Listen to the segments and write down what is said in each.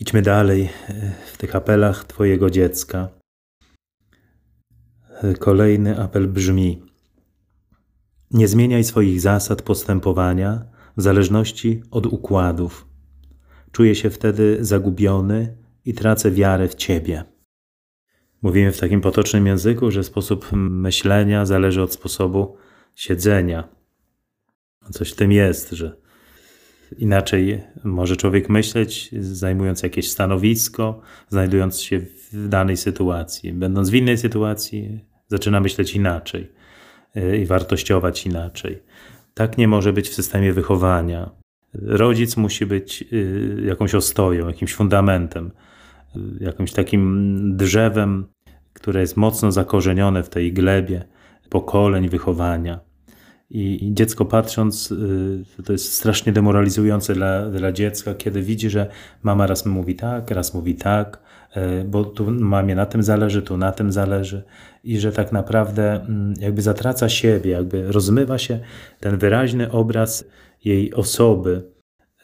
Idźmy dalej w tych apelach Twojego dziecka. Kolejny apel brzmi: Nie zmieniaj swoich zasad postępowania w zależności od układów. Czuję się wtedy zagubiony i tracę wiarę w Ciebie. Mówimy w takim potocznym języku, że sposób myślenia zależy od sposobu siedzenia. Coś w tym jest, że inaczej może człowiek myśleć, zajmując jakieś stanowisko, znajdując się w danej sytuacji. Będąc w innej sytuacji, zaczyna myśleć inaczej y, i wartościować inaczej. Tak nie może być w systemie wychowania. Rodzic musi być y, jakąś ostoją, jakimś fundamentem, y, jakimś takim drzewem, które jest mocno zakorzenione w tej glebie pokoleń wychowania. I, dziecko patrząc, to jest strasznie demoralizujące dla, dla dziecka, kiedy widzi, że mama raz mówi tak, raz mówi tak, E, bo tu mamie na tym zależy, tu na tym zależy i że tak naprawdę mm, jakby zatraca siebie, jakby rozmywa się ten wyraźny obraz jej osoby,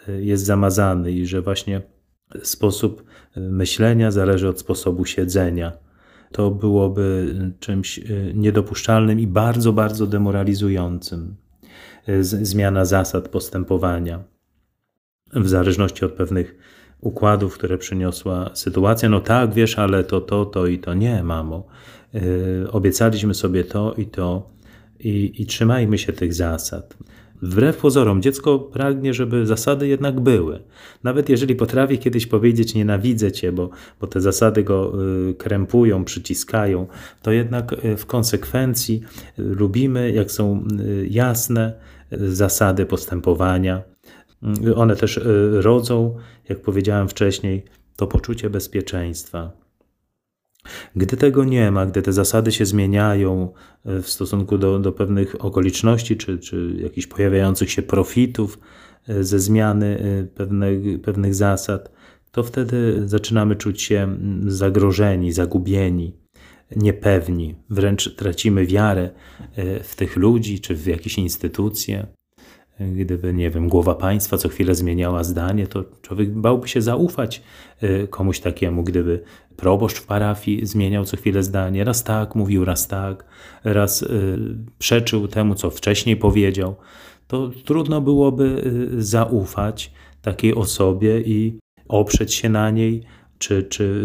e, jest zamazany i że właśnie sposób e, myślenia zależy od sposobu siedzenia. To byłoby czymś niedopuszczalnym i bardzo, bardzo demoralizującym. Zmiana zasad postępowania w zależności od pewnych układów, które przyniosła sytuacja. No tak, wiesz, ale to, to, to i to nie, mamo. Yy, obiecaliśmy sobie to i to i, i trzymajmy się tych zasad. Wbrew pozorom, dziecko pragnie, żeby zasady jednak były. Nawet jeżeli potrafi kiedyś powiedzieć nienawidzę cię, bo, bo te zasady go y, krępują, przyciskają, to jednak y, w konsekwencji lubimy, jak są y, jasne zasady postępowania, one też y, rodzą, jak powiedziałem wcześniej, to poczucie bezpieczeństwa. Gdy tego nie ma, gdy te zasady się zmieniają y, w stosunku do, do pewnych okoliczności czy, czy jakichś pojawiających się profitów y, ze zmiany pewnych, pewnych zasad, to wtedy zaczynamy czuć się zagrożeni, zagubieni, niepewni, wręcz tracimy wiarę w tych ludzi czy w jakieś instytucje. Gdyby, nie wiem, głowa państwa co chwilę zmieniała zdanie, to człowiek bałby się zaufać y, komuś takiemu. Gdyby proboszcz w parafii zmieniał co chwilę zdanie, raz tak mówił, raz tak, raz y, przeczył temu, co wcześniej powiedział, to trudno byłoby y, zaufać takiej osobie i oprzeć się na niej, czy, czy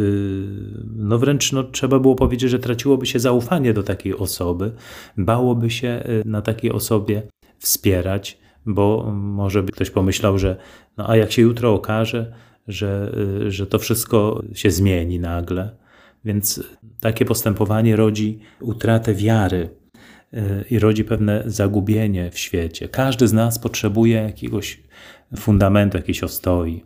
no wręcz no, trzeba było powiedzieć, że traciłoby się zaufanie do takiej osoby, bałoby się na takiej osobie wspierać, bo może by ktoś pomyślał, że no a jak się jutro okaże, że, y, że to wszystko się zmieni nagle. Więc takie postępowanie rodzi utratę wiary y, i rodzi pewne zagubienie w świecie. Każdy z nas potrzebuje jakiegoś fundamentu, jakiejś ostoi.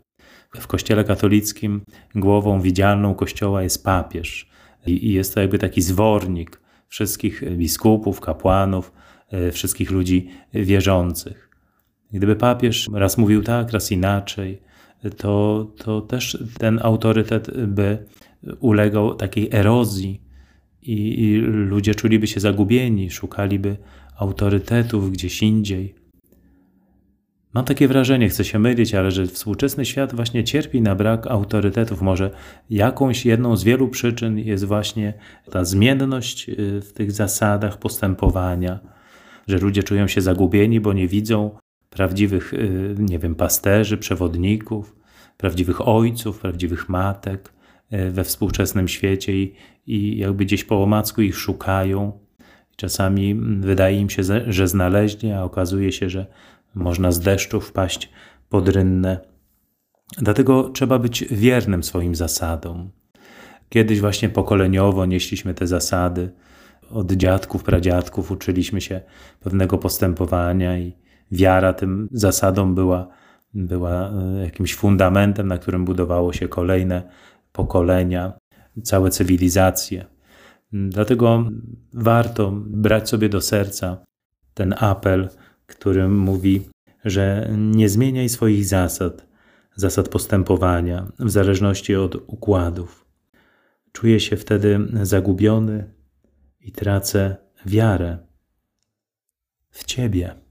W Kościele katolickim głową widzialną Kościoła jest papież i jest to jakby taki zwornik wszystkich biskupów, kapłanów, y, wszystkich ludzi wierzących. Gdyby papież raz mówił tak, raz inaczej, to, to też ten autorytet by ulegał takiej erozji i, i ludzie czuliby się zagubieni, szukaliby autorytetów gdzieś indziej. Mam takie wrażenie, chcę się mylić, ale że współczesny świat właśnie cierpi na brak autorytetów. Może jakąś jedną z wielu przyczyn jest właśnie ta zmienność y, w tych zasadach postępowania, że ludzie czują się zagubieni, bo nie widzą prawdziwych, y, nie wiem, pasterzy, przewodników, prawdziwych ojców, prawdziwych matek y, we współczesnym świecie i, i jakby gdzieś po omacku ich szukają. Czasami wydaje im się, że znaleźli, a okazuje się, że można z deszczu wpaść pod rynnę. Dlatego trzeba być wiernym swoim zasadom. Kiedyś właśnie pokoleniowo nieśliśmy te zasady. Od dziadków, pradziadków uczyliśmy się pewnego postępowania i, wiara tym zasadom była, była e, jakimś fundamentem, na którym budowało się kolejne pokolenia, całe cywilizacje. Dlatego warto brać sobie do serca ten apel, który mówi, że nie zmieniaj swoich zasad, zasad postępowania w zależności od układów. Czuję się wtedy zagubiony i tracę wiarę w Ciebie.